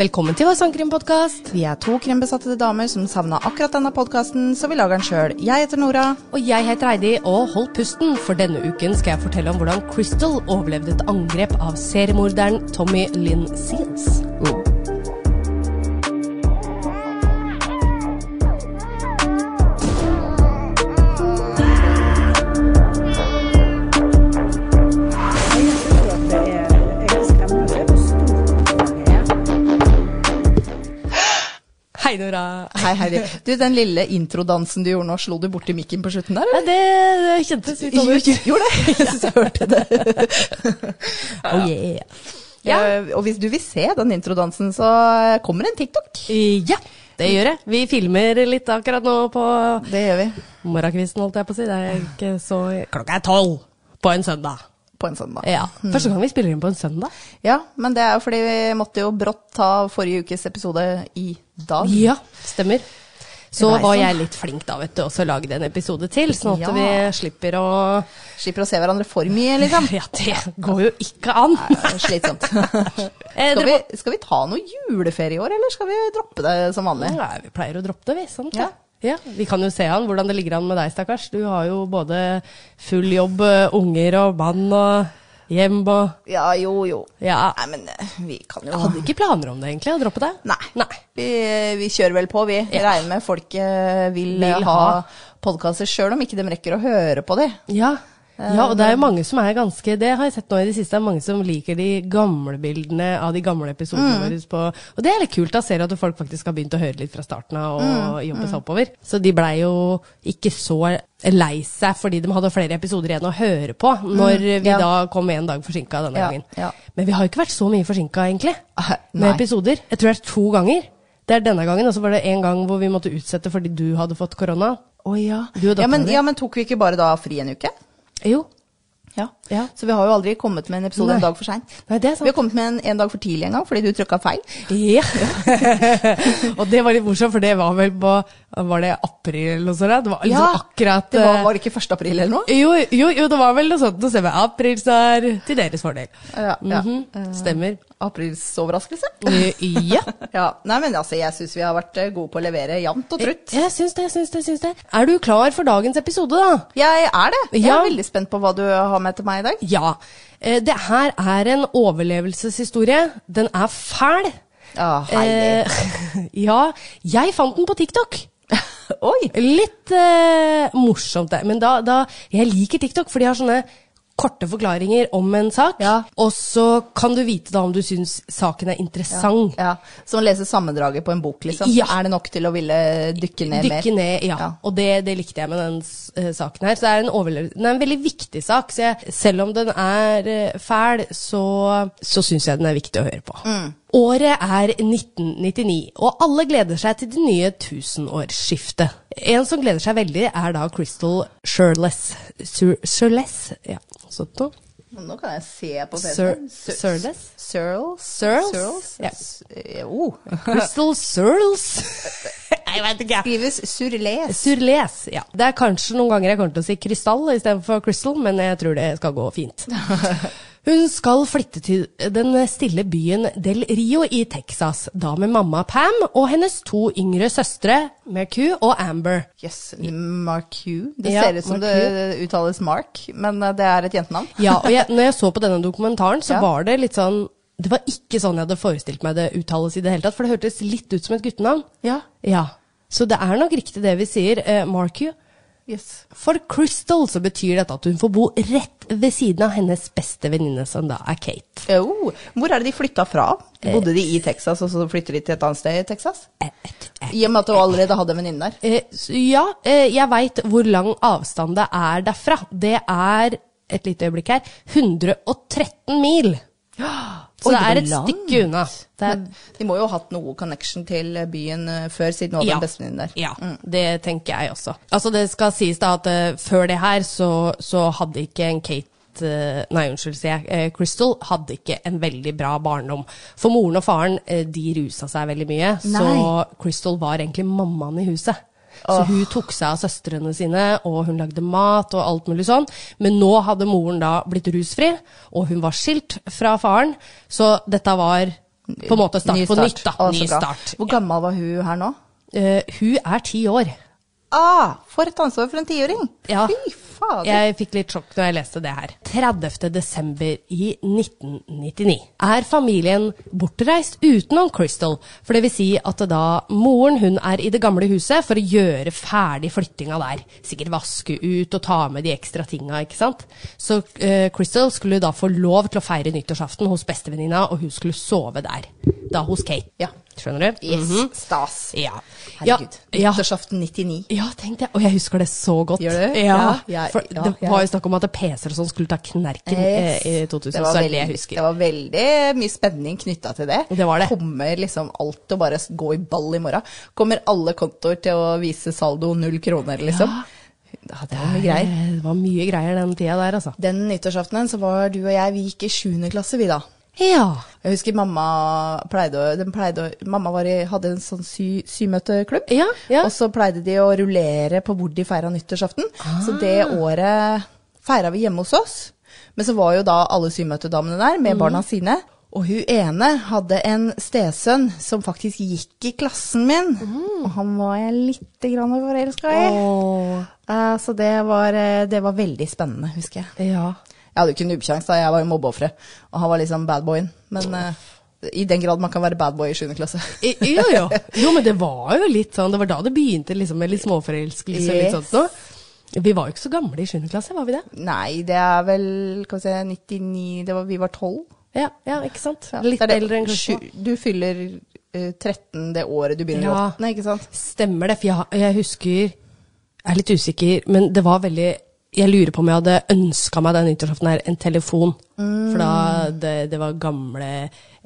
Velkommen til vår sangkrimpodkast. Vi er to krimbesatte damer som savna akkurat denne podkasten, så vi lager den sjøl. Jeg heter Nora. Og jeg heter Eidi, og hold pusten, for denne uken skal jeg fortelle om hvordan Crystal overlevde et angrep av seriemorderen Tommy Lynn Seals. Nora. Hei, Heidi. Du, den lille introdansen du gjorde nå, slo du borti mikken på slutten der? Ja, eller? det, det kjentes litt sånn ut. Gjorde det? Jeg syns jeg hørte det. Oh yeah. Ja. Og hvis du vil se den introdansen, så kommer en TikTok. Ja, det gjør jeg. Vi filmer litt akkurat nå på Det gjør vi. morgenkvisten, holdt jeg på å si. Det er ikke så Klokka er tolv på en søndag. På en søndag. Ja. Første gang vi spiller inn på en søndag. Ja, men det er jo fordi vi måtte jo brått ta forrige ukes episode i dag. Ja, stemmer. Så var sånn. jeg litt flink da, vet du, og så lagde en episode til, sånn at Ja. vi slipper å Slipper å se hverandre for mye, liksom. Ja, det går jo ikke an. Er Slitsomt. Eh, Skal vi, skal vi ta noe juleferie i år, eller skal vi droppe det som vanlig? Nei, vi pleier å droppe det, vi. Sant? Ja. Ja, Vi kan jo se an hvordan det ligger an med deg, stakkars. Du har jo både full jobb, eh, unger og mann og hjem og Ja, jo, jo. Ja. Nei, men eh, vi kan jo Jeg hadde ikke planer om det, egentlig, å droppe det. Nei. Nei. Vi, vi kjører vel på, vi. Ja. Regner med folk eh, vil, Vil ha, ha. podkaster sjøl om ikke de rekker å høre på de. Ja. Ja, og det er jo mange som er ganske Det har jeg sett nå i det siste, er mange som liker de gamle bildene av de gamle episodene Mm. våre på Og det er litt kult. Da ser du at folk faktisk har begynt å høre litt fra starten av og Mm, jobbe seg oppover. Så de blei jo ikke så lei seg fordi de hadde flere episoder igjen å høre på, når vi Mm, ja. da kom en dag forsinka denne Ja, gangen. ja. Men vi har ikke vært så mye forsinka, egentlig, Ah, med nei. episoder. Jeg tror det er to ganger. Det er denne gangen, og så var det en gang hvor vi måtte utsette fordi du hadde fått korona. Å ja. Ja, ja, men tok vi ikke bare da fri en uke? Jo. Ja. Ja. Så vi har jo aldri kommet med en episode en dag for seint. Nei. Vi har kommet med en en dag for tidlig en gang fordi du trykka feil. Ja. og det var litt morsomt, for det var vel på Var det april sånt? da? Det var liksom akkurat det var, eh, var det ikke 1. april eller noe? jo, jo, jo, det var vel noe sånt. Nå ser vi aprilsnarr til deres fordel. Ja, ja. Mhm, Stemmer. Aprils overraskelse? Eh, ja. Ja. Nei, men altså, jeg syns vi har vært eh, gode på å levere jevnt og trutt. Jeg syns det, jeg syns det, jeg syns det. Er du klar for dagens episode, da? Jeg er det. Jeg Ja. er veldig spent på hva du har med til meg i dag. Ja. Det her er en overlevelseshistorie. Den er fæl. Ja, Heidi. Eh, ja. Jeg fant den på TikTok. Oi! Litt eh, morsomt, det. Men da, da Jeg liker TikTok, for de har sånne korte forklaringer om en sak. Ja. Og så kan du vite da om du syns saken er interessant. Ja, Som å lese sammendraget på en bok, liksom. Ja. Er det nok til å ville dykke ned mer? Dykke ned, ja. Ja. Og det, det likte jeg med den uh, saken her. Så det er en, den er en veldig viktig sak. Så jeg, selv om den er uh, fæl, så, så syns jeg den er viktig å høre på. Mm. Året er 1999, og alle gleder seg til det nye tusenårsskiftet. En som gleder seg veldig, er da Crystal Shirless. Shirless? Ja, noe. Nå kan jeg se på PC-en. Surles? Ja. Eh, Oh. Crystal Surles? jeg vet ikke. Skrives surles. Surles, ja. Det er kanskje noen ganger jeg kommer til å si krystall istedenfor crystal, men jeg tror det skal gå fint. Hun skal flytte til den stille byen Del Rio i Texas, da med mamma Pam og hennes to yngre søstre, Mercu og Amber. Jøss, Marcu. Det Ja, ser ut som det uttales Mark, men eh, det er et jentenavn. Ja, og jeg, når jeg så på denne dokumentaren, så Ja. var det litt sånn Det var ikke sånn jeg hadde forestilt meg det uttales i det hele tatt, for det hørtes litt ut som et guttenavn. Ja. Ja. Så det er nok riktig det vi sier. Eh, Marcu. Yes. For Crystal så betyr dette at hun får bo rett ved siden av hennes beste venninne, som da er Kate. Oh, hvor er det de flytta fra? Bodde de i Texas, og så flytter de til et annet sted i Texas? I og med at du allerede hadde en venninne der. Eh, ja, eh, jeg veit hvor lang avstand det er derfra. Det er, et lite øyeblikk her, 113 mil. Så Oi, det det er et langt. stykke unna. Er, de må jo ha hatt noe connection til byen eh, før, siden hun hadde en bestevenninne der. Ja, det tenker jeg også. Altså Det skal sies da at uh, før det her så, så hadde ikke en Kate eh, Nei, unnskyld, sier jeg. Crystal hadde ikke en veldig bra barndom. For moren og faren de rusa seg veldig mye, så Crystal var egentlig mammaen i huset. Så hun tok seg av søstrene sine, og hun lagde mat og alt mulig sånn. Men nå hadde moren da blitt rusfri, og hun var skilt fra faren. Så dette var på en måte start Ny på nytt, da. Ny start. Hvor gammel var hun her nå? Uh, hun er ti år. Ah, for et ansvar for en tiåring! Ja. Fy fader. Jeg fikk litt sjokk når jeg leste det her. 30. desember i 1999 er familien bortreist utenom Crystal. For det vil si at da moren hun er i det gamle huset for å gjøre ferdig flyttinga der. Sikkert vaske ut og ta med de ekstra tinga, ikke sant. Så uh, Crystal skulle da få lov til å feire nyttårsaften hos bestevenninna, og hun skulle sove der. Da hos Kate. Ja. Skjønner du? Yes, Mhm. stas. Ja. Herregud. Ja, ja. Nyttårsaften 99. Ja, tenkte jeg. Og jeg husker det så godt. Gjør du? Ja, Ja, for ja, det var jo snakk om at PC-er og sånn skulle ta knerken Yes. eh, i 2000, Det var, er det veldig, jeg husker. det var veldig mye spenning knytta til det. Det var det. Kommer liksom alt til å bare gå i ball i morgen? Kommer alle kontoer til å vise saldo null kroner, liksom? Ja. det var mye greier. Det var mye greier den tida der, altså. Den nyttårsaftenen så var du og jeg, vi gikk i sjuende klasse, vi da. Ja. Jeg husker mamma pleide å, den pleide å Mamma var i, hadde en sånn sy, symøteklubb. Ja, ja. Og så pleide de å rullere på hvor de feira nyttårsaften. Så det Ah. året feira vi hjemme hos oss. Men så var jo da alle symøtedamene der med Mm. barna sine. Og hun ene hadde en stesønn som faktisk gikk i klassen min. Mm. Og han var jeg lite grann forelska i. Oh. Uh, så det var, eh, det var veldig spennende, husker jeg. ja. Jeg hadde jo ikke nubbekjangs, da. Jeg var jo mobbeofferet. Og han var liksom badboyen. Men uh, i den grad man kan være badboy i 7. klasse. I- Jo, jo. Jo, men det var jo litt sånn, det var da det begynte liksom med litt småforelskelse og litt sånt noe. Vi var jo ikke så gamle i 7. klasse, var vi det? Nei, det er vel kan vi se, 99 det var, Vi var 12. Ja, ja ikke sant? Ja, Litt eldre enn. Sju- Du fyller uh, 13 det året du begynner Ja. i 8., ikke sant? Stemmer det, for jeg, jeg husker Jeg er litt usikker, men det var veldig Jeg lurer på om jeg hadde ønska meg den nyttårsaften her en telefon. For da det, det var gamle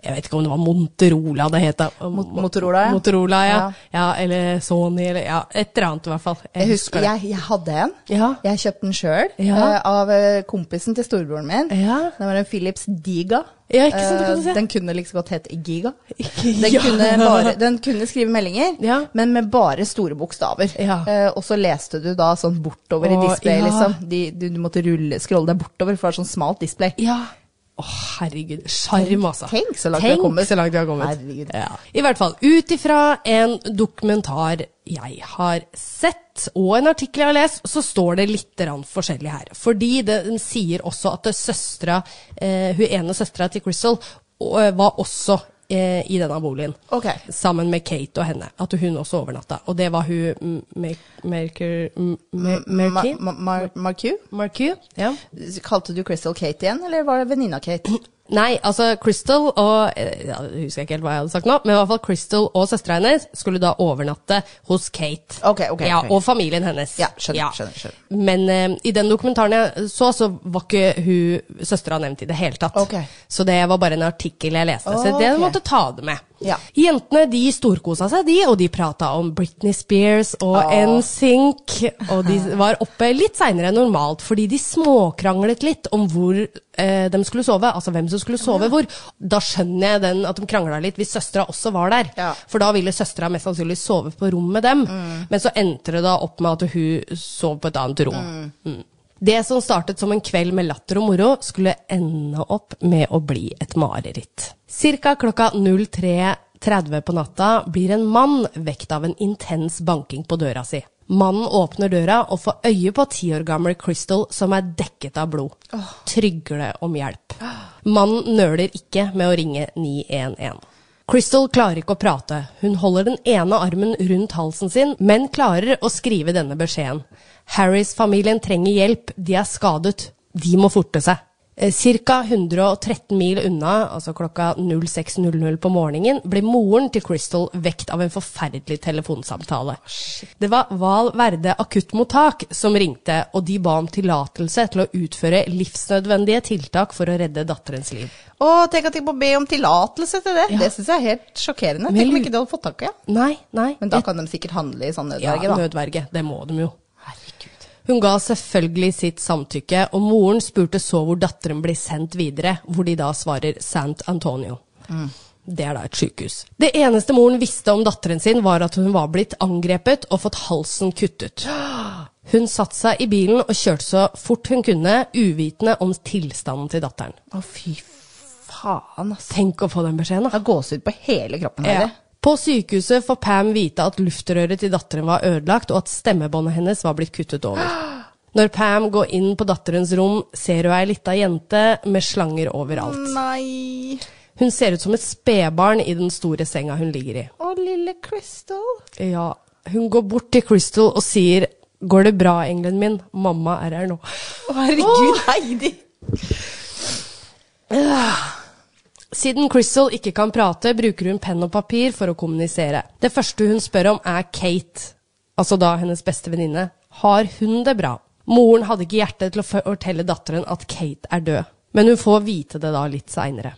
Jeg vet ikke om det var Monterola det het. Mot- Motorola, ja. Motorola, ja. Ja. ja. Eller Sony, eller ja, et eller annet i hvert fall. Jeg husker det. jeg, jeg hadde en. Ja. Jeg kjøpte den sjøl Ja. av eh, kompisen til storebroren min. Ja. Det var en Philips Diga. Ja, ikke sant, det kan du Eh, se. Den kunne like så godt hett Giga. Den, Ja. kunne bare, den kunne skrive meldinger, Ja. men med bare store bokstaver. Ja. Eh, og så leste du da sånn bortover i display, liksom. De, du, du måtte rulle, scrolle deg bortover, for det var sånn smalt display. Ja. Å, herregud. Sjarm, altså. Tenk så langt Tenk så langt vi har kommet. Herregud. I hvert fall, ut ifra en dokumentar jeg har sett, og en artikkel jeg har lest, så står det litt forskjellig her. Fordi det, den sier også at søstra, eh, hun ene søstera til Crystal og, eh, var også eh, i denne boligen. Okay. Sammen med Kate og henne. At hun også overnatta. Og det var hun Marcu? Marcu? Ja. Kalte du Crystal Kate igjen, eller var det venninna Kate? Nei, altså Crystal og eh, ja, Jeg husker ikke helt hva jeg hadde sagt nå, men i hvert fall Crystal og søstera hennes skulle da overnatte hos Kate. Ok, ok, ja, okay. Og familien hennes. Ja, skjønner, skjønner, skjønner. Men eh, i den dokumentaren jeg så, så var ikke hun søstera nevnt i det hele tatt. Så det var bare en artikkel jeg leste, så det måtte ta det med. Ja. Jentene de storkosa seg, de, og de prata om Britney Spears og oh. NSYNC. Og de var oppe litt seinere enn normalt, fordi de småkranglet litt om hvor eh, de skulle sove. Altså hvem som skulle sove hvor. Da skjønner jeg den, at de krangla litt hvis søstera også var der. Ja. For da ville søstera mest sannsynlig sove på rom med dem. Men så endte det da opp med at hun sov på et annet rom. Mm. Det som startet som en kveld med latter og moro, skulle ende opp med å bli et mareritt. Cirka klokka 03.30 på natta blir en mann vekt av en intens banking på døra si. Mannen åpner døra og får øye på ti år gamle Crystal som er dekket av blod. Trygle om hjelp. Mannen nøler ikke med å ringe 911. Crystal klarer ikke å prate. Hun holder den ene armen rundt halsen sin, men klarer å skrive denne beskjeden. Harris-familien trenger hjelp, de er skadet. De må forte seg. Eh, Cirka 113 mil unna, altså klokka 06.00 på morgenen, ble moren til Crystal vekt av en forferdelig telefonsamtale. Det var Val Verde akuttmottak som ringte, og de ba om tillatelse til å utføre livsnødvendige tiltak for å redde datterens liv. Å, tenk at de må be om tillatelse til det. Ja. Det syns jeg er helt sjokkerende. Men Tenk om ikke de hadde fått tak i det. Nei, nei. Men da kan de sikkert handle i sånn Ja, nødverge, da. nødverge. Det må de jo. Hun ga selvfølgelig sitt samtykke, og moren spurte så hvor datteren blir sendt videre, hvor de da svarer Sant Antonio. Det er da et sykehus. Det eneste moren visste om datteren sin, var at hun var blitt angrepet og fått halsen kuttet. Hun satte seg i bilen og kjørte så fort hun kunne, uvitende om tilstanden til datteren. Å, fy faen, altså. Tenk å få den beskjeden, Det da. har gåsehud på hele kroppen. Ja. Ja. På sykehuset får Pam vite at luftrøret til datteren var ødelagt, og at stemmebåndet hennes var blitt kuttet over. Når Pam går inn på datterens rom, ser hun ei lita jente med slanger overalt. Nei. Hun ser ut som et spedbarn i den store senga hun ligger i. Å, lille Crystal. Ja, hun går bort til Crystal og sier Går det bra, engelen min? Mamma er her nå. Å, herregud, Heidi. Siden Crystal ikke kan prate, bruker hun penn og papir for å kommunisere. Det første hun spør om, er Kate, altså da hennes beste venninne. Har hun det bra? Moren hadde ikke hjerte til å fortelle datteren at Kate er død, men hun får vite det da litt seinere.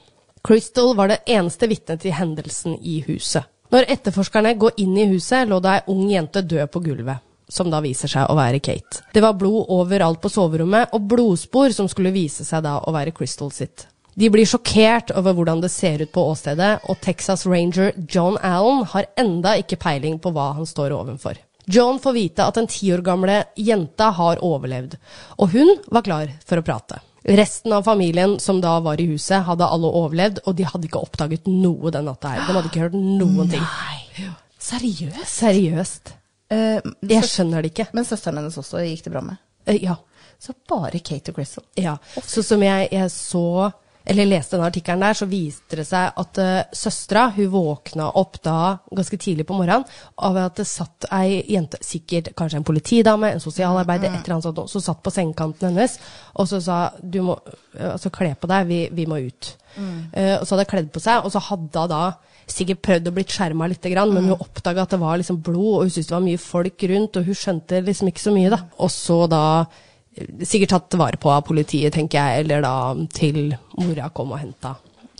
Crystal var det eneste vitnet til hendelsen i huset. Når etterforskerne går inn i huset, lå det ei ung jente død på gulvet. Som da viser seg å være Kate. Det var blod overalt på soverommet, og blodspor som skulle vise seg da å være Crystal sitt. De blir sjokkert over hvordan det ser ut på åstedet, og Texas Ranger John Allen har enda ikke peiling på hva han står ovenfor. John får vite at den ti år gamle jenta har overlevd, og hun var klar for å prate. Resten av familien som da var i huset, hadde alle overlevd, og de hadde ikke oppdaget noe den natta her. De hadde ikke hørt noen ting. Nei. Seriøst? Seriøst. Uh, Jeg skjønner det ikke. men søsteren hennes også gikk det bra med. Uh, Ja. Så bare Kate og Crystal. Ja, så som jeg, jeg så eller leste den artikkelen der, så viste det seg at uh, søstera hun våkna opp da ganske tidlig på morgenen av at det satt ei jente, sikkert kanskje en politidame, en sosialarbeider, et eller annet sånt, som satt på sengekanten hennes og så sa du må uh, altså kle på deg, vi, vi må ut. Eh, og så hadde hun kledd på seg, og så hadde hun da sikkert prøvd å bli skjerma litt, grann, men hun oppdaga at det var liksom blod, og hun syntes det var mye folk rundt, og hun skjønte liksom ikke så mye, da. Og så da eh, Sikkert tatt vare på av politiet, tenker jeg, eller da til mora kom og henta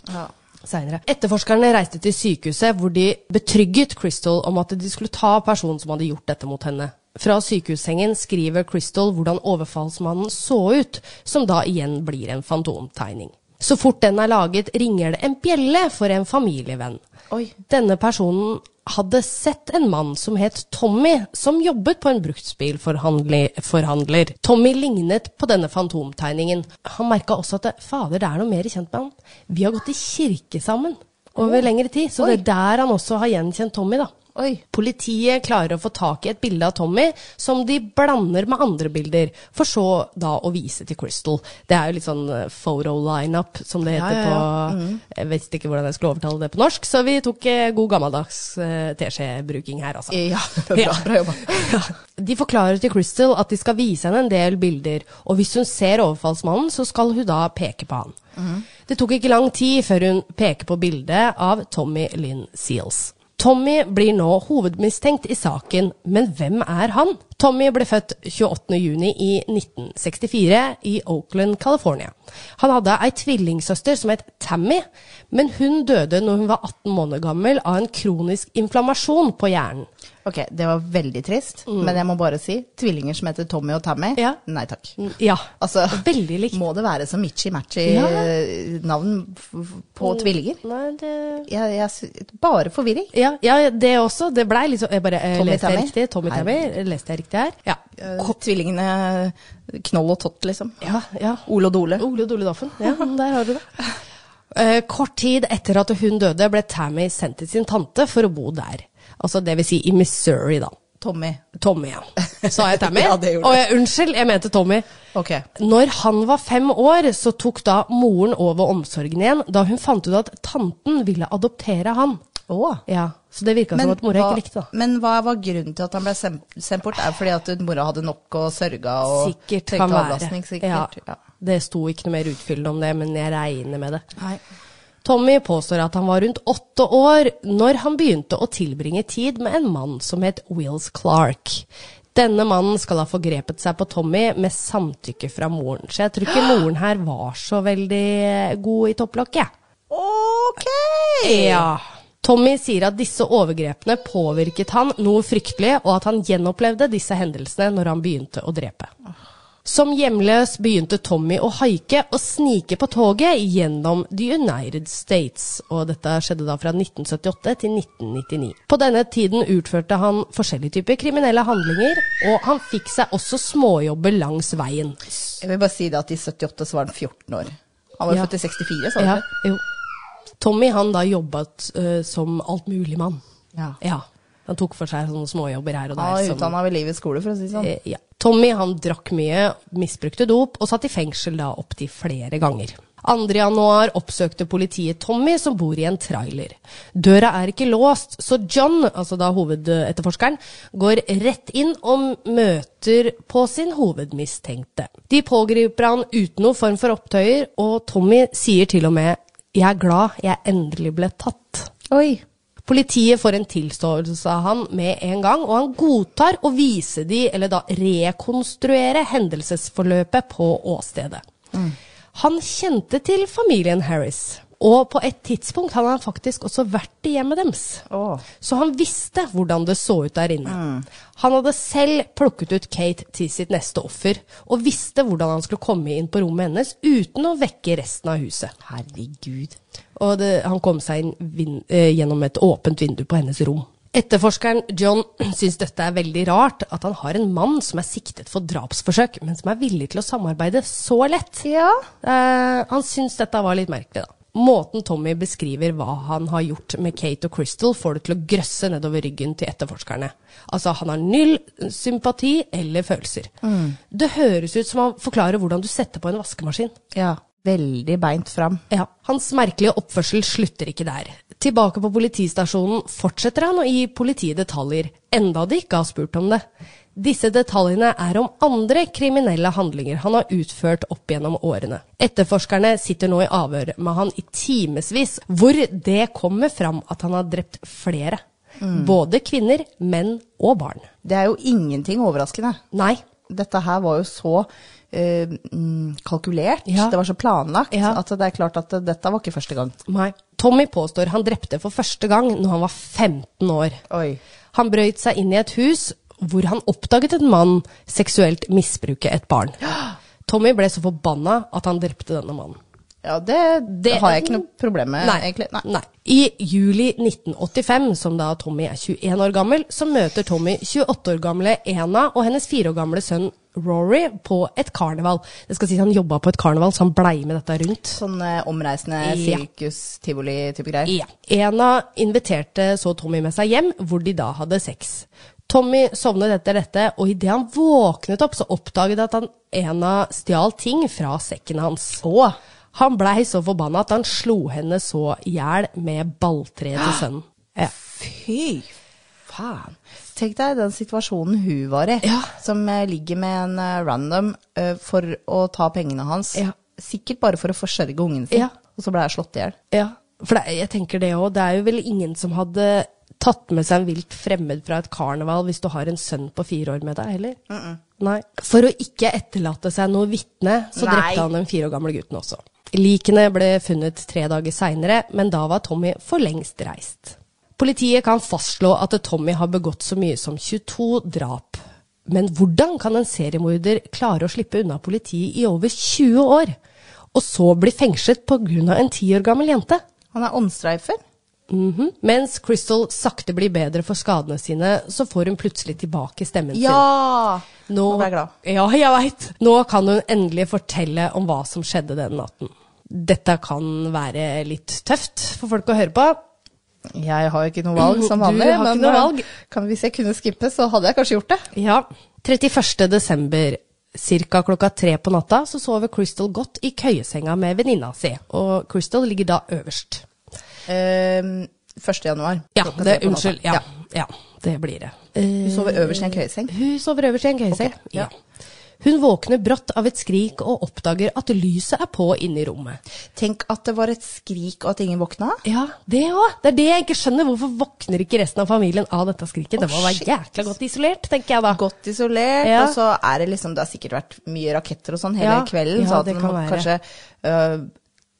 Ja. Senere. Etterforskerne reiste til sykehuset, hvor de betrygget Crystal om at de skulle ta personen som hadde gjort dette mot henne. Fra sykehussengen skriver Crystal hvordan overfallsmannen så ut, som da igjen blir en fantomtegning. Så fort den er laget, ringer det en bjelle for en familievenn. Oi. Denne personen hadde sett en mann som het Tommy, som jobbet på en bruktbilforhandler. Tommy lignet på denne fantomtegningen. Han merka også at det, fader, det er noe mer kjent med han. Vi har gått i kirke sammen over lengre tid, så Oi. det er der han også har gjenkjent Tommy, da. Oi. Politiet klarer å få tak i et bilde av Tommy som de blander med andre bilder, for så da å vise til Crystal. Det er jo litt sånn eh, photo lineup, som det heter Ja, ja, ja. Mm. på Jeg vet ikke hvordan jeg skulle overtale det på norsk, så vi tok eh, god gammeldags eh, teskjebruking her, altså. Ja, bra, bra jobba. De forklarer til Crystal at de skal vise henne en del bilder, og hvis hun ser overfallsmannen, så skal hun da peke på han. Mhm. Det tok ikke lang tid før hun peker på bildet av Tommy Lynn Seals. Tommy blir nå hovedmistenkt i saken, men hvem er han? Tommy ble født 28.6 i 1964 i Oakland, California. Han hadde ei tvillingsøster som het Tammy, men hun døde når hun var 18 måneder gammel av en kronisk inflammasjon på hjernen. Ok, det var veldig trist, men jeg må bare si, tvillinger som heter Tommy og Tammy, Ja. nei takk. Ja, Altså, veldig likt. må det være så mitchy-matchy Ja. eh, på tvillinger? Nei, det... Jeg, jeg, bare forvirring. Ja, ja, det også. Det blei liksom Jeg bare eh, Tommy leste jeg riktig. Tommy Tammy. Leste jeg riktig her? Ja. Uh, Tvillingene Knoll og Tott, liksom. ja, ja. Ole og Dole. Ole og Dole Doffen. Ja, der har du det. Uh, kort tid etter at hun døde, ble Tammy sendt til sin tante for å bo der. Altså det vil si i Missouri, da. Tommy. Tommy, ja. Sa jeg Tammy? Ja, det gjorde jeg, unnskyld, jeg mente Tommy. Ok. Når han var fem år, så tok da moren over omsorgen igjen, da hun fant ut at tanten ville adoptere han. Oh. Ja, Så det virka som at mora hva, ikke likte det. men hva var grunnen til at han ble sendt bort? Er det fordi at mora hadde nok og sørga og Sikkert trengte kan være. avlastning? Sikkert. Ja. Det sto ikke noe mer utfyllende om det, men jeg regner med det. Nei. Tommy påstår at han var rundt åtte år når han begynte å tilbringe tid med en mann som het Wills Clark. Denne mannen skal ha forgrepet seg på Tommy med samtykke fra moren, så jeg tror ikke moren her var så veldig god i topplokket. Ok! Ja. Tommy sier at disse overgrepene påvirket han noe fryktelig, og at han gjenopplevde disse hendelsene når han begynte å drepe. Som hjemløs begynte Tommy å haike og snike på toget gjennom The United States, og dette skjedde da fra 1978 til 1999. På denne tiden utførte han forskjellige typer kriminelle handlinger, og han fikk seg også småjobber langs veien. Jeg vil bare si det at i 78 så var han 14 år. Han var Ja. født i 64, sa du Ja, jo. Tommy han da jobbet uh, som altmuligmann. Ja. Ja. Han tok for seg sånne småjobber her og der. Som- utdanna ved livets skole, for å si det sånn. Eh, ja. Tommy han drakk mye, misbrukte dop og satt i fengsel da opptil flere ganger. 2. januar oppsøkte politiet Tommy, som bor i en trailer. Døra er ikke låst, så John, altså da hovedetterforskeren, går rett inn og møter på sin hovedmistenkte. De pågriper han uten noen form for opptøyer, og Tommy sier til og med 'Jeg er glad jeg endelig ble tatt'. Oi. Politiet får en tilståelse av han med en gang, og han godtar å vise de, eller da rekonstruere hendelsesforløpet på åstedet. Han kjente til familien Harris, og på et tidspunkt hadde han faktisk også vært i hjemmet deres. Oh. Så han visste hvordan det så ut der inne. Han hadde selv plukket ut Kate til sitt neste offer, og visste hvordan han skulle komme inn på rommet hennes uten å vekke resten av huset. Herregud. Og det, han kom seg inn eh, gjennom et åpent vindu på hennes rom. Etterforskeren John syns dette er veldig rart, at han har en mann som er siktet for drapsforsøk, men som er villig til å samarbeide så lett. Ja. Eh, han syns dette var litt merkelig, da. Måten Tommy beskriver hva han har gjort med Kate og Crystal, får det til å grøsse nedover ryggen til etterforskerne. Altså, han har null sympati eller følelser. Det høres ut som han forklarer hvordan du setter på en vaskemaskin. Ja. Veldig beint fram. Ja, Hans merkelige oppførsel slutter ikke der. Tilbake på politistasjonen fortsetter han å gi politiet detaljer, enda de ikke har spurt om det. Disse detaljene er om andre kriminelle handlinger han har utført opp gjennom årene. Etterforskerne sitter nå i avhør med han i timevis, hvor det kommer fram at han har drept flere. Både kvinner, menn og barn. Det er jo ingenting overraskende. Nei. Dette her var jo så mm, kalkulert, Ja. det var så planlagt, Ja. at det er klart at dette var ikke første gang. Nei. Tommy påstår han drepte for første gang når han var 15 år. Oi. Han brøyt seg inn i et hus hvor han oppdaget en mann seksuelt misbruke et barn. Tommy ble så forbanna at han drepte denne mannen. Ja, det, Det- har jeg ikke noe problem med, Nei, egentlig. Nei. nei. I juli 1985, som da Tommy er 21 år gammel, så møter Tommy 28 år gamle Ena og hennes 4 år gamle sønn Rory på et karneval. Det skal si at Han jobba på et karneval, så han blei med dette rundt. Sånn eh, omreisende sirkus-tivoli-type greier. Ja. Ena inviterte så Tommy med seg hjem, hvor de da hadde sex. Tommy sovnet etter dette, og idet han våknet opp, så oppdaget at han Ena stjal ting fra sekken hans. Åh. Han blei så forbanna at han slo henne så i hjel med balltreet til sønnen. Ja. fy faen. Tenk deg den situasjonen hun var i, Ja. som eh, ligger med en eh, random uh, for å ta pengene hans. Ja. Sikkert bare for å forsørge ungen sin, Ja. og så ble hun slått i hjel. Ja, for det, jeg tenker det òg. Det er jo vel ingen som hadde tatt med seg en vilt fremmed fra et karneval hvis du har en sønn på fire år med deg, heller? Nei. For å ikke etterlate seg noe vitne, så Nei. drepte han den fire år gamle gutten også. Likene ble funnet tre dager seinere, men da var Tommy for lengst reist. Politiet kan fastslå at Tommy har begått så mye som 22 drap. Men hvordan kan en seriemorder klare å slippe unna politiet i over 20 år, og så bli fengslet pga. en ti år gammel jente? Han er åndsstreifer. -hmm. Mens Crystal sakte blir bedre for skadene sine, så får hun plutselig tilbake stemmen sin. Ja! Nå, Nå ble jeg glad. Ja, jeg veit. Nå kan hun endelig fortelle om hva som skjedde den natten. Dette kan være litt tøft for folk å høre på. Jeg har jo ikke noe valg som Du vanlig, har ikke men noe eh, valg. Kan, hvis jeg kunne skippe, så hadde jeg kanskje gjort det. Ja. 31. desember, ca. klokka tre på natta, så sover Crystal godt i køyesenga med venninna si. Og Crystal ligger da øverst. Eh, 1. januar. Ja, det, unnskyld. Ja, ja, det blir det. Hun sover øverst i en køyeseng? Hun sover øverst i en køyeseng. okay, ja. Hun våkner brått av et skrik og oppdager at lyset er på inne i rommet. Tenk at det var et skrik og at ingen våkna. Ja, det òg. Det er det jeg ikke skjønner. Hvorfor våkner ikke resten av familien av dette skriket? Det må være shit. jækla godt isolert, tenker jeg da. Godt isolert, Ja. og så er det liksom Det har sikkert vært mye raketter og sånn hele Ja, kvelden, ja, så at det den kan må være. kanskje øh,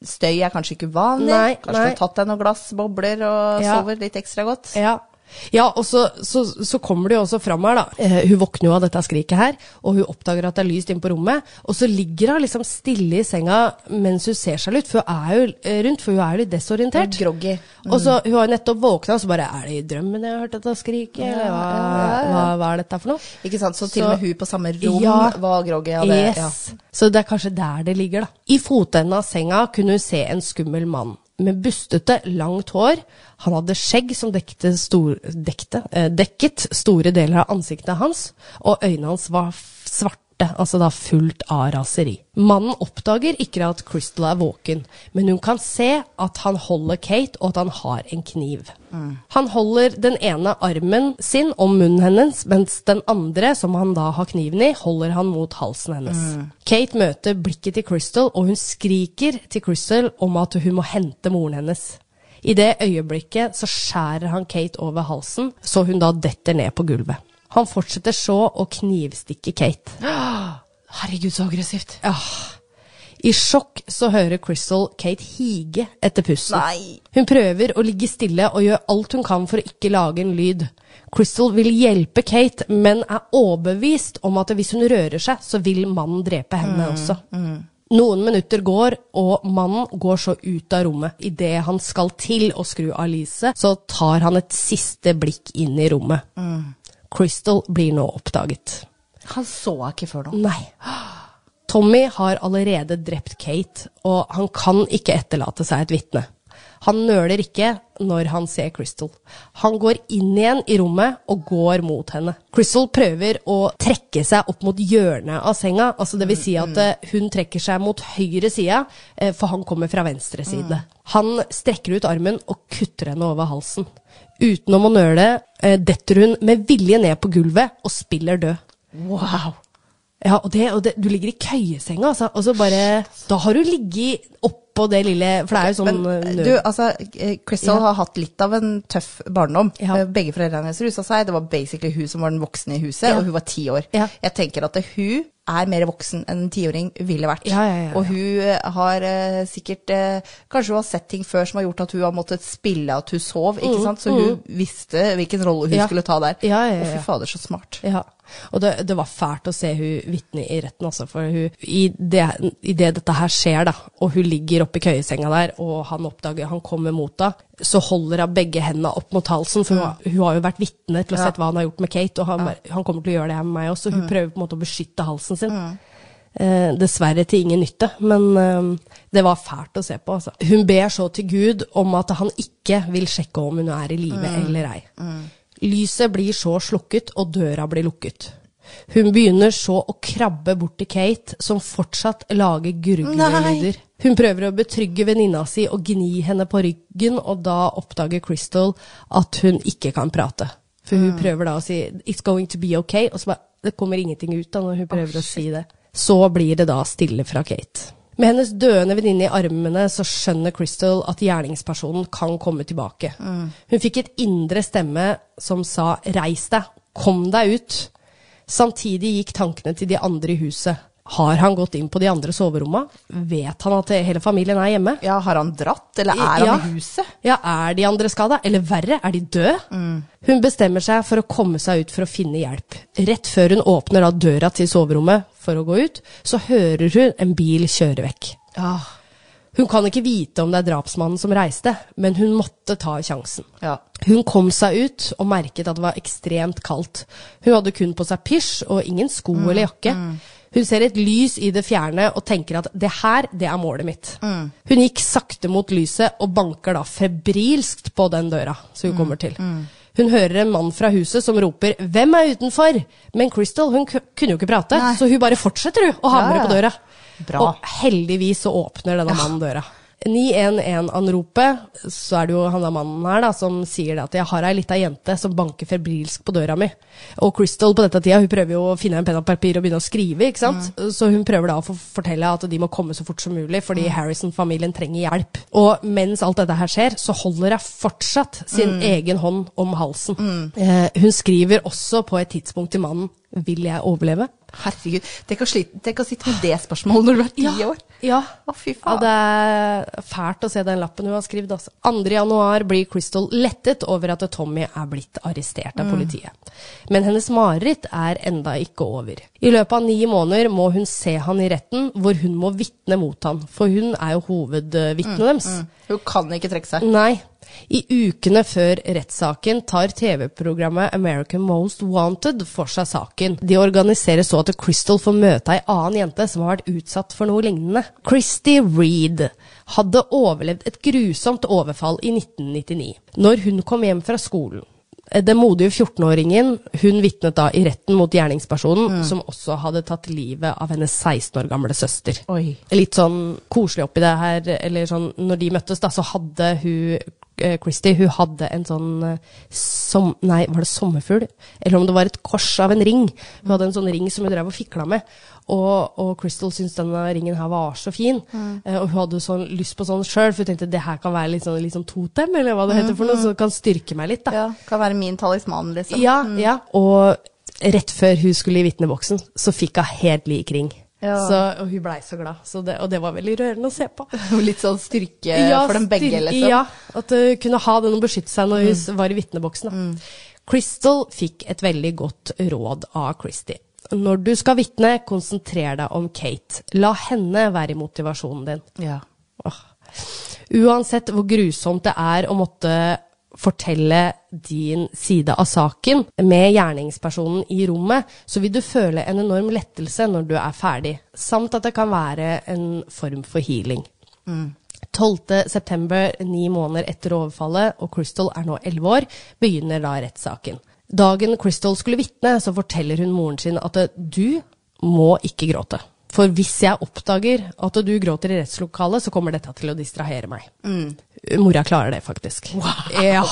Støy er kanskje ikke vanlig. Nei, kanskje nei. du har tatt deg noen glass bobler og Ja. sover litt ekstra godt. Ja. Ja, og så, så, så kommer det jo også fram her, da. Eh, hun våkner jo av dette skriket her, og hun oppdager at det er lyst inne på rommet. Og så ligger hun liksom stille i senga mens hun ser seg litt, for hun er jo eh, rundt, for hun er jo litt desorientert. Groggy. Og så Hun har jo nettopp våkna, og så bare Er det i drømmen jeg har hørt dette skriket? Eller hva, ja, ja, ja. hva, hva er dette for noe? Ikke sant? Så til og med hun på samme rom Ja. var groggy. av det, ja. yes. Så det er kanskje der det ligger, da. I fotenden av senga kunne hun se en skummel mann. Med bustete, langt hår. Han hadde skjegg som dekte stor, dekte, eh, dekket store deler av ansiktet hans, og øynene hans var f- svarte, altså da fullt av raseri. Mannen oppdager ikke at Crystal er våken, men hun kan se at han holder Kate, og at han har en kniv. Han holder den ene armen sin om munnen hennes, mens den andre, som han da har kniven i, holder han mot halsen hennes. Kate møter blikket til Crystal, og hun skriker til Crystal om at hun må hente moren hennes. I det øyeblikket så skjærer han Kate over halsen, så hun da detter ned på gulvet. Han fortsetter så å knivstikke Kate. Herregud, så aggressivt. Ja. I sjokk så hører Crystal Kate hige etter pusten. Nei. Hun prøver å ligge stille og gjør alt hun kan for å ikke lage en lyd. Crystal vil hjelpe Kate, men er overbevist om at hvis hun rører seg, så vil mannen drepe henne også. Mm. Noen minutter går, og mannen går så ut av rommet. Idet han skal til å skru av lyset, så tar han et siste blikk inn i rommet. Crystal blir nå oppdaget. Han så henne ikke før nå. Nei. Tommy har allerede drept Kate, og han kan ikke etterlate seg et vitne. Han nøler ikke når han ser Crystal. Han går inn igjen i rommet og går mot henne. Crystal prøver å trekke seg opp mot hjørnet av senga, altså det vil si at eh, hun trekker seg mot høyre side, eh, for han kommer fra venstre side. Han strekker ut armen og kutter henne over halsen. Utenom å nøle eh, detter hun med vilje ned på gulvet og spiller død. Wow. Ja, og, det, og det, du ligger i køyesenga, altså. Og så bare Da har du ligget oppå det lille For det er jo sånn Men eh, du, altså, eh, Crystal Ja. har hatt litt av en tøff barndom. Ja. Begge foreldrene hennes rusa seg. Det var basically hun som var den voksne i huset, Ja. og hun var ti år. Jeg tenker at det, hun er mer voksen enn en tiåring ville vært. Ja, ja, ja. Og hun eh, har uh, sikkert uh, Kanskje hun har sett ting før som har gjort at hun har måttet spille at hun sov, ikke sant? Så hun visste hvilken rolle hun Mm, skulle ta der. Og fy fader, så smart. Ja. Og det, det var fælt å se hun vitne i retten, altså. For hun, i, det, i det dette her skjer, da, og hun ligger oppi køyesenga der, og han oppdager Han kommer mot henne, så holder hun begge hendene opp mot halsen, for hun, har- hun har jo vært vitne til å sett hva han har gjort med Kate, og han, han kommer til å gjøre det her med meg også. Hun prøver på en måte å beskytte halsen sin. Eh, dessverre til ingen nytte, men eh, det var fælt å se på. Altså. Hun ber så til Gud om at han ikke vil sjekke om hun er i live eller ei. Lyset blir så slukket, og døra blir lukket. Hun begynner så å krabbe bort til Kate, som fortsatt lager gurglelyder. Hun prøver å betrygge venninna si og gni henne på ryggen, og da oppdager Crystal at hun ikke kan prate. For hun prøver da å si 'it's going to be okay', og så bare Det kommer ingenting ut da når hun prøver å si det. Så blir det da stille fra Kate. Med hennes døende venninne i armene så skjønner Crystal at gjerningspersonen kan komme tilbake. Hun fikk et indre stemme som sa 'reis deg, kom deg ut'. Samtidig gikk tankene til de andre i huset. Har han gått inn på de andre soverommene? Vet han at hele familien er hjemme? Ja, har han dratt, eller er han i huset? Ja, er de andre skada? Eller verre, er de døde? Hun bestemmer seg for å komme seg ut for å finne hjelp. Rett før hun åpner døra til soverommet for å gå ut, så hører hun en bil kjøre vekk. Ja. Hun kan ikke vite om det er drapsmannen som reiste, men hun måtte ta sjansen. ja. Hun kom seg ut og merket at det var ekstremt kaldt. Hun hadde kun på seg pysj og ingen sko eller jakke. Hun ser et lys i det fjerne og tenker at det her, det er målet mitt. Hun gikk sakte mot lyset og banker da febrilskt på den døra som hun kommer til. Hun hører en mann fra huset som roper 'Hvem er utenfor?' Men Crystal hun ku- kunne jo ikke prate, Nei. så hun bare fortsetter hun, å hamre Ja, på døra. Bra. Og heldigvis så åpner denne mannen døra. 911-anropet, så er det jo han der mannen her da, som sier det at 'jeg har ei lita jente som banker febrilsk på døra mi'. Og Crystal på dette tida hun prøver jo å finne en penn og papir og begynne å skrive, ikke sant? Så hun prøver da å fortelle at de må komme så fort som mulig, fordi Harrison-familien trenger hjelp. Og mens alt dette her skjer, så holder hun fortsatt sin egen hånd om halsen. Eh, hun skriver også på et tidspunkt til mannen 'Vil jeg overleve?' Herregud. Tenk å, slite, tenk å sitte med det spørsmålet når du er ti år. Ja. Å, fy ja, det er fælt å se den lappen hun har skrevet. Altså. 2. januar blir Crystal lettet over at Tommy er blitt arrestert av politiet. Men hennes mareritt er enda ikke over. I løpet av ni måneder må hun se han i retten, hvor hun må vitne mot han. For hun er jo hovedvitnet deres. Hun kan ikke trekke seg. Nei. I ukene før rettssaken tar TV-programmet American Most Wanted for seg saken. De organiserer så at Crystal får møte ei annen jente som har vært utsatt for noe lignende. Christy Reed hadde overlevd et grusomt overfall i 1999, når hun kom hjem fra skolen. Den modige 14-åringen hun vitnet da i retten mot gjerningspersonen, som også hadde tatt livet av hennes 16 år gamle søster Oi. litt sånn koselig oppi det her, eller sånn Når de møttes, da, så hadde hun eh, Christy hun hadde en sånn eh, som, Nei, var det sommerfugl? Eller om det var et kors av en ring. Hun hadde en sånn ring som hun drev og fikla med. Og, og Crystal syntes denne ringen her var så fin. mm. og hun hadde sånn lyst på sånn sjøl, for hun tenkte det her kan være litt sånn, litt sånn totem, eller hva det heter for noe, som kan styrke meg litt. da. Ja, kan være min talisman, liksom. Ja, ja. Og rett før hun skulle i vitneboksen, så fikk hun helt lik ring. Ja. Så, og hun blei så glad. Så det, og det var veldig rørende å se på. Litt sånn styrke for dem begge, liksom. Ja, at hun kunne ha den å beskytte seg når hun mm. var i vitneboksen. Mm. Crystal fikk et veldig godt råd av Christy. Når du skal vitne, konsentrer deg om Kate. La henne være i motivasjonen din. Ja. Åh. Uansett hvor grusomt det er å måtte fortelle din side av saken med gjerningspersonen i rommet, så vil du føle en enorm lettelse når du er ferdig, samt at det kan være en form for healing. 12. september, ni måneder etter overfallet, og Crystal er nå 11 år, begynner da rettssaken. Dagen Crystal skulle vitne, så forteller hun moren sin at du må ikke gråte. For hvis jeg oppdager at du gråter i rettslokalet, så kommer dette til å distrahere meg. Mora klarer det, faktisk. Ja.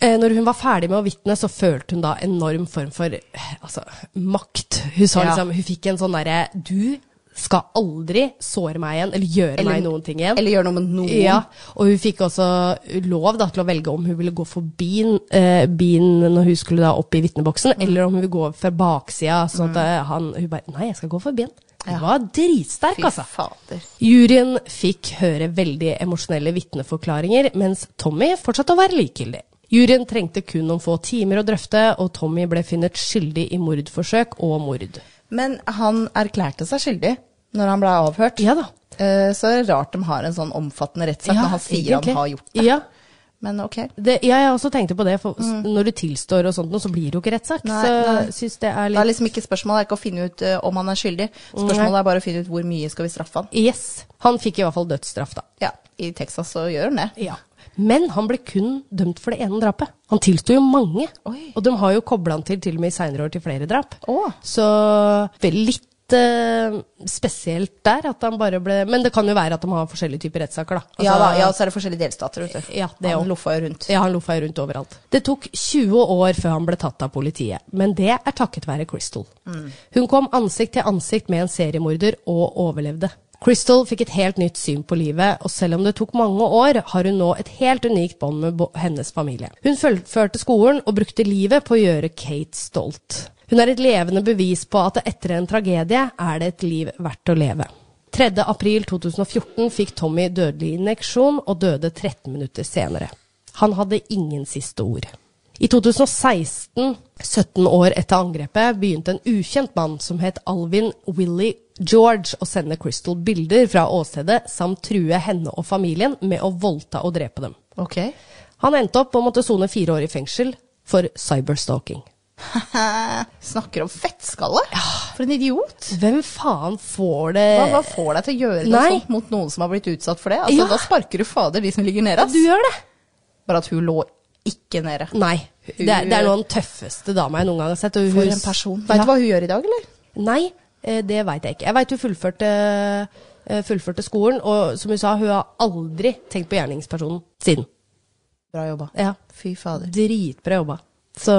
Eh, Når hun var ferdig med å vitne, så følte hun da enorm form for eh, altså, makt. Hun sa Ja. liksom, hun fikk en sånn derre Du skal aldri såre meg igjen, eller gjøre Eller- meg noen ting igjen. Eller gjøre noe med noen. Ja, og hun fikk også lov da, til å velge om hun ville gå forbi eh, bien når hun skulle da opp i vitneboksen, eller om hun ville gå fra baksida. Sånn at mm. han, hun bare Nei, jeg skal gå forbi han. Hun Ja. var dritsterk, altså. Fy fader. Juryen fikk høre veldig emosjonelle vitneforklaringer, mens Tommy fortsatte å være likegyldig. Juryen trengte kun noen få timer å drøfte, og Tommy ble funnet skyldig i mordforsøk og mord. Men han erklærte seg skyldig når han ble avhørt. Ja da. Eh, Så er det rart de har en sånn omfattende rettssak når han sier egentlig. han har gjort det. Ja, Men ok. Det, jeg også tenkte på det, for mm. når du tilstår og sånt, så blir det jo ikke rettssak. Nei, så nei. syns det er Det litt liksom ikke Spørsmålet er ikke å finne ut uh, om han er skyldig. Spørsmålet er bare å finne ut hvor mye skal vi straffe han. Yes. Han fikk i hvert fall dødsstraff, da. Ja, I Texas så gjør han det. Ja. Men han ble kun dømt for det ene drapet. Han tilsto jo mange. Oi. Og de har jo kobla han til til og med i seinere år til flere drap. Oh. Så vel litt eh, spesielt der at han bare ble Men det kan jo være at de har forskjellige typer rettssaker, da. ja, Altså- da, ja, så er det forskjellige delstater, vet du. Ja, det han loffa jo rundt. Ja, han loffa jo rundt overalt. Det tok 20 år før han ble tatt av politiet, men det er takket være Crystal. Hun kom ansikt til ansikt med en seriemorder og overlevde. Crystal fikk et helt nytt syn på livet, og selv om det tok mange år, har hun nå et helt unikt bånd med hennes familie. Hun fullførte skolen og brukte livet på å gjøre Kate stolt. Hun er et levende bevis på at etter en tragedie er det et liv verdt å leve. 3. april 2014 fikk Tommy dødelig injeksjon og døde 13 minutter senere. Han hadde ingen siste ord. I 2016, 17 år etter angrepet, begynte en ukjent mann som het Alvin Willy George å sende Crystal bilder fra åstedet samt true henne og familien med å voldta og drepe dem. Okay. Han endte opp å måtte sone fire år i fengsel for cyberstalking. Snakker om fettskalle? For en idiot. Hvem faen får det Hva, hva får deg til å gjøre noe sånt mot noen som har blitt utsatt for det? Altså, Ja. Da sparker du fader de som ligger nede. Du gjør det? Bare at hun lå ikke nede. Nei. Det er, det er noe av den tøffeste dama jeg noen gang har sett. For hun- en person. Ja. Vet du hva hun gjør i dag, eller? Nei, eh, det veit jeg ikke. Jeg veit hun fullførte, eh, fullførte skolen, og som hun sa, hun har aldri tenkt på gjerningspersonen siden. Bra jobba. Ja, Fy fader. Dritbra jobba. Så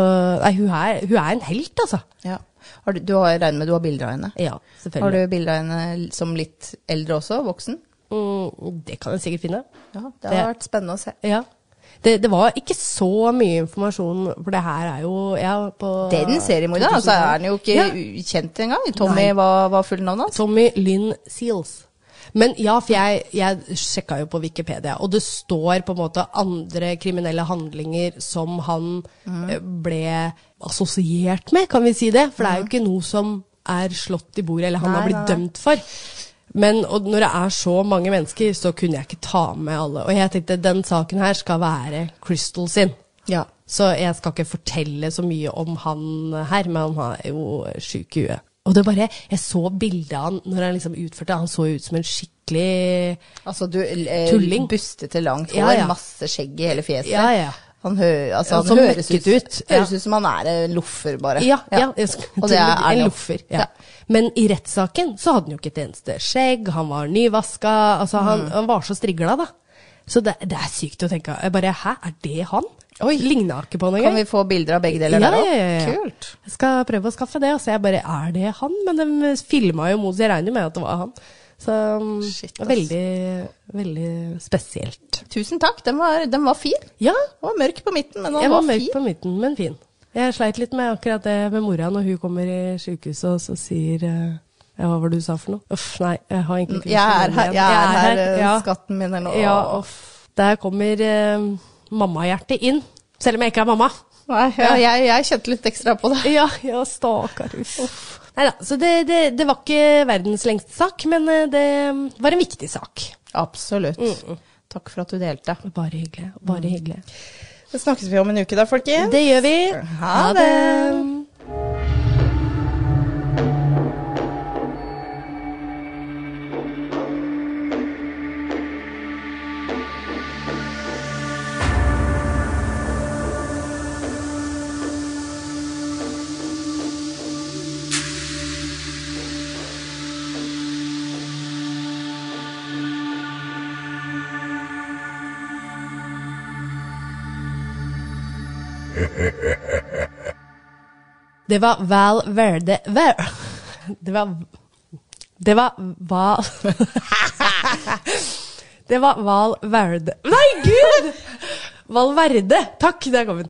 nei, hun er, hun er en helt, altså. Ja. Har du, du har regnet med du har bilder av henne? Ja, selvfølgelig. Har du bilder av henne som litt eldre også? Voksen? Mm, det kan jeg sikkert finne. Ja, det Det- har vært spennende å se. Ja. Det, det var ikke så mye informasjon, for det her er jo ja, på Den seriemorderen, altså er han jo ikke Ja. kjent engang. Tommy, hva var fullnavnet hans? Tommy Lynn Seals. Men ja, for jeg, jeg sjekka jo på Wikipedia, og det står på en måte andre kriminelle handlinger som han Mm. eh, ble assosiert med, kan vi si det? For det er jo ikke noe som er slått i bordet, eller han Nei, har blitt nei, dømt for. Men når det er så mange mennesker, så kunne jeg ikke ta med alle. Og jeg tenkte den saken her skal være Crystal sin. Ja. Så jeg skal ikke fortelle så mye om han her, men han er jo sjuk i huet. Og det bare, Jeg så bildet av han når han liksom utførte Han så ut som en skikkelig Altså du eh, Tulling. bustete langt hår, Ja, ja. masse skjegg i hele fjeset. Ja, ja. Han, hø altså, han høres, ut, ut. Høres ut som han er en loffer, bare. Ja, ja. Og det er en loffer. Ja. Ja. Men i rettssaken så hadde han jo ikke et eneste skjegg, han var nyvaska. Altså, han, Mm. han var så strigla, da. Så det, det er sykt å tenke. Jeg bare Hæ, er det han? Oi. Ligna ikke på noe Kan vi få bilder av begge deler Ja, der òg? ja, ja. Kult. Jeg skal prøve å skaffe det, og så jeg bare Er det han? Men de filma jo mot, så jeg regner med at det var han. Så um, Shit, veldig, veldig spesielt. Tusen takk, den var, den var fin. Ja, Den var mørk på midten, men den jeg var, var mørk fin. på midten, men fin. Jeg sleit litt med akkurat det med mora når hun kommer i sykehuset og så sier eh, ja, Hva var det du sa for noe? Uff, nei, jeg har egentlig ikke Jeg er her, jeg er igjen. her, eh, ja. skatten min eller nå. Ja, uff. Der kommer eh, mammahjertet inn. Selv om jeg ikke er mamma. Nei, ja, jeg, jeg kjente litt ekstra på det. Ja, ja, stakkar. Nei da, så det, det, det var ikke verdens lengste sak, men eh, det var en viktig sak. Absolutt. Mm, Takk for at du delte. Bare hyggelig. Bare hyggelig. Det snakkes vi om en uke da, folkens. Det gjør vi. Ha det. Det var Val Verde Ver, Det var Det var Val Det var Val Verde Nei, gud! Valverde. Takk, der kom den.